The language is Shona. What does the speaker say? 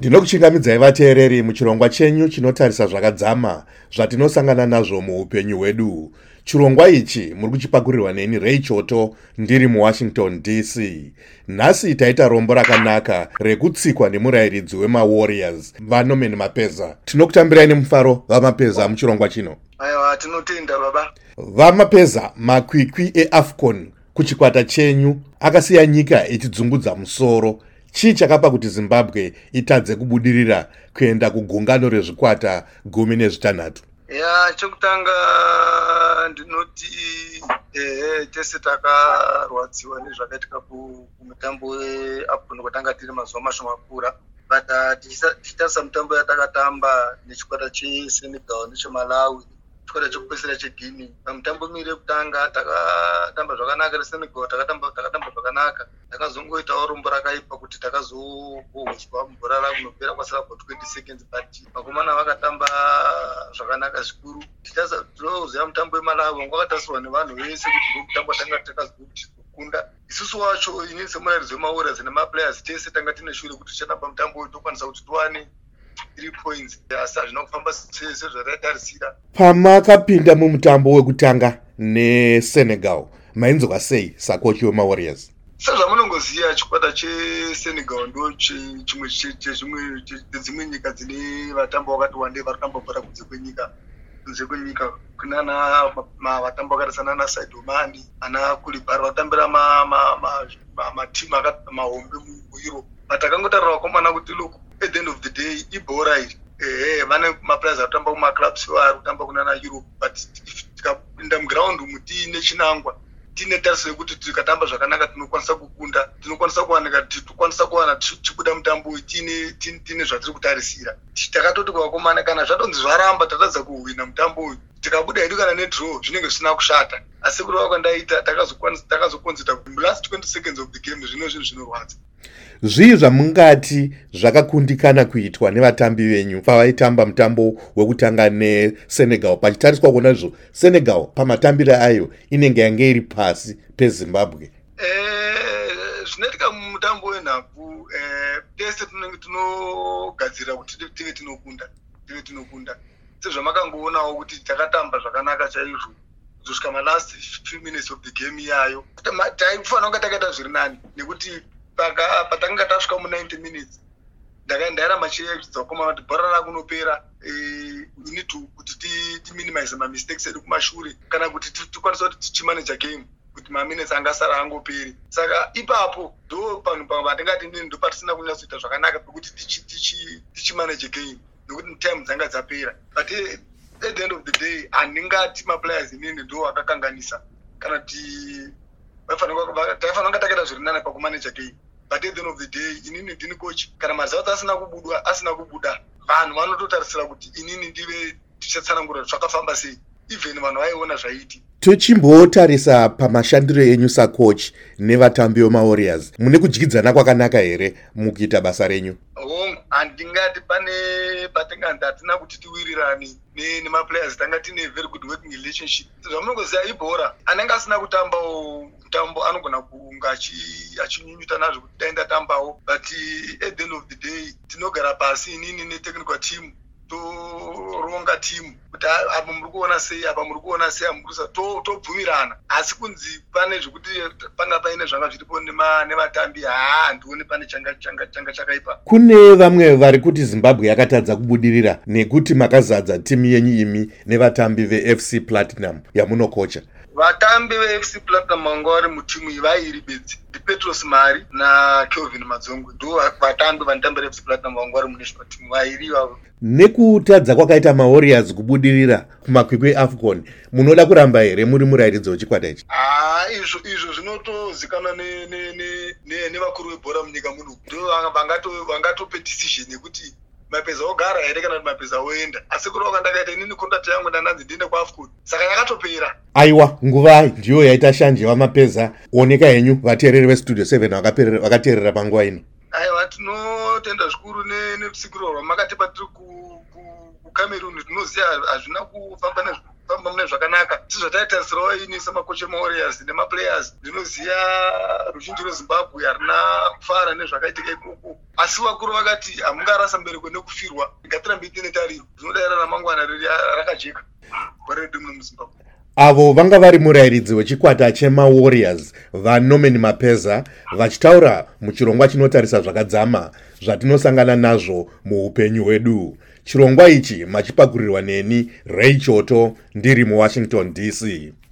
ndinokuchingamidzai vateereri muchirongwa chenyu chinotarisa zvakadzama zvatinosangana nazvo muupenyu hwedu. Chirongwa ichi muri kuchipakurirwa neni rei choto ndiri muwashington dc nhasi taita rombo rakanaka rekutsikwa nemurayiridzi wemawarriors vanomen mapeza. Tinokutambirai nemufaro vamapeza muchirongwa chino. Aiwa tinotenda baba. Vamapeza makwikwi eafcon kuchikwata chenyu akasiya nyika ichidzungudza musoro chii chakapa kuti zimbabwe itadze kubudirira kuenda kugungano rezvikwata gumi nezvitanhatu? Ya chekutanga ndinoti ehe tese takarwadziwa nezvakaitika kumutambo weafcon kwatanga tiri mazuva mashomakura but uh, tichitarisa mutambo yatakatamba nechikwata chesenegal nechemalawi chikwata chekupesera cheguini pamutambo miri yekutanga takatamba zvakanaka resenegal takatamba zvakanaka. Takazongoitawo rombo rakaipa kuti takazobohuswa mubhora rakunopera kwasara for 20 seconds but vakomana vakatamba zvakanaka zvikuru. Tinoziva mutambo wemalawi wanga wakatasirwa nevanhu vese kuti ndomutambo tanga takaziva kuti kunda isusu wacho inini semurairidzi wemawarriors nemaplayers tese tanga tine shure kuti tichatamba mutambo uyu tokwanisa kuti tiwane three points. Asi hazvina kufamba sezvataitarisira pamakapinda mumutambo wekutanga nesenegal mainzwa sei sakochi wemawarriors sezvamunongoziva chikwata chesenegal ndo chimwe chedzimwe nyika dzine vatambo vakati wandei vari kutamba bhora kunze kwenyika kunze kwenyika kunana vatambo vakaita sanana saidomani ana kulibhari vatambira matimu mahombe mueurope but akangotarira vakomana kuti look at the end of the day ibhora iri ehe vane maplayers ari kutamba kumaclubs vari kutamba kunana europe but tikapinda mugraundi umu tiine chinangwa tiine tariso yekuti tikatamba zvakanaka tinokwanisa kukunda tinokwanisa kuwanika tikwanisa kuwana tichibuda mutambo uyu tiine zvatiri kutarisira. Takatoti kuvakomana kana zvatonzi zvaramba tatadza kuhwina mutambo uyu tikabuda hedu kana nedraw zvinenge zvisina kushata. Asi kurova kwandaita takazokonzeta last 20 seconds of the game zvino zvinhu zvinorwadza. Zvii zvamungati zvakakundikana kuitwa nevatambi venyu pavaitamba mutambo wekutanga nesenegal? Pachitariswa kuona izvo senegal pamatambiro ayo inenge yange iri pasi pezimbabwe. Eh, zvinoitika mumutambo wenhabvu. Eh, tese tinogadzirira kuti tive tinokunda tive tinokunda sezvamakangoonawo kuti takatamba zvakanaka chaizvo. Kuzosvika malast few minutes of the game iyayo taifanira kunge takaita zviri nani nekuti patanga tasvika mu90 minutes ndairamba chiedza kukomana kuti bhora rakunopera need kuti timinimize mamistakes edu kumashure kana kuti tikwanisa kuti tichimaneja game kuti maminutes angasara angoperi. Saka ipapo ndo panhu patingati nini ndo patisina kunyatsoita zvakanaka pekuti tichimaneje game nekuti time dzanga dzapera. But at the end of the day handingati maplayers inini ndo akakanganisa. Kana kuti taifanira kunga takaita zviri nani pakumaneja game but at the end of the day inini ndini coach. Kana mazautsi asina kubudwa asina kubuda vanhu vanototarisira kuti inini ndive tichatsanangura zvakafamba sei even vanhu vaiona zvaiti. Tichimbotarisa pamashandiro enyu sacoach nevatambi vemawarriors. Mune kudyidzana kwakanaka here mukuita basa renyu? Hongu handingati pane patinganzi hatina kuti tiwirirani nemaplayers tanga tine very good working relationship. Zvamunongoziva ibhora anenge asina kutambawo mutambo anogona kunga achinyunyuta nazvo kuti taenda tambawo. But at the end of the day tinogara pasi inini netechnical team toronga timu. Kuti apa muri kuona sei apa muri kuona sei amurusa tobvumirana. Asi kunzi pane zvekuti panga paine zvanga zviripo nevatambi haa handioni pane changa chakaipa. Kune vamwe vari kuti zimbabwe yakatadza kubudirira nekuti makazadza timu yenyu imi nevatambi vefc platinum yamunokocha. Vatambi vefc platinum vanga vari mutimu iyi vairi bedzi ndipetros mari nakelvin madzongwe ndo vatambi vanotambira fc platinum vanga vari munational team. Vairi ivavo nekutadza kwakaita mawarriors kubudirira kumakwikwi eafcon munoda kuramba here? Muri murayiridzi wechikwata ichi? Haa izvo izvo zvinotozikanwa nevakuru vebhora munyika muno ndo vangatope decision yekuti mapeza ogara here kana kuti mapeza oenda. Asi kurova kandakaita inini kondati yangu ndandanzi ndiende kuafcon saka yakatopera. Aiwa nguva ndiyo yaita shanje vamapeza oneka henyu vateereri vestudio 7 vakateerera panguva ino. Aiwa tinotenda zvikuru nerusikiro rwamakatipa tiri kucameroon tinoziva hazvina kufamba famba mune zvakanaka. Sezvataitarisirawo ini semakochi emawarriors nemaplayers. Ndinoziva ruzhinji rwezimbabwe harina kufara nezvakaitika ikoko. Asi vakuru vakati hamungarasa mbereko nekufirwa. Ngatirambe tiine tariro zvinodaira ramangwana rakajeka. Gore redu muno muzimbabwe avo vanga vari murayiridzi wechikwata chemawarriors vanorman mapeza vachitaura muchirongwa chinotarisa zvakadzama zvatinosangana nazvo muupenyu hwedu. Chirongwa ichi machipakurirwa neni ray choto ndiri muwashington dc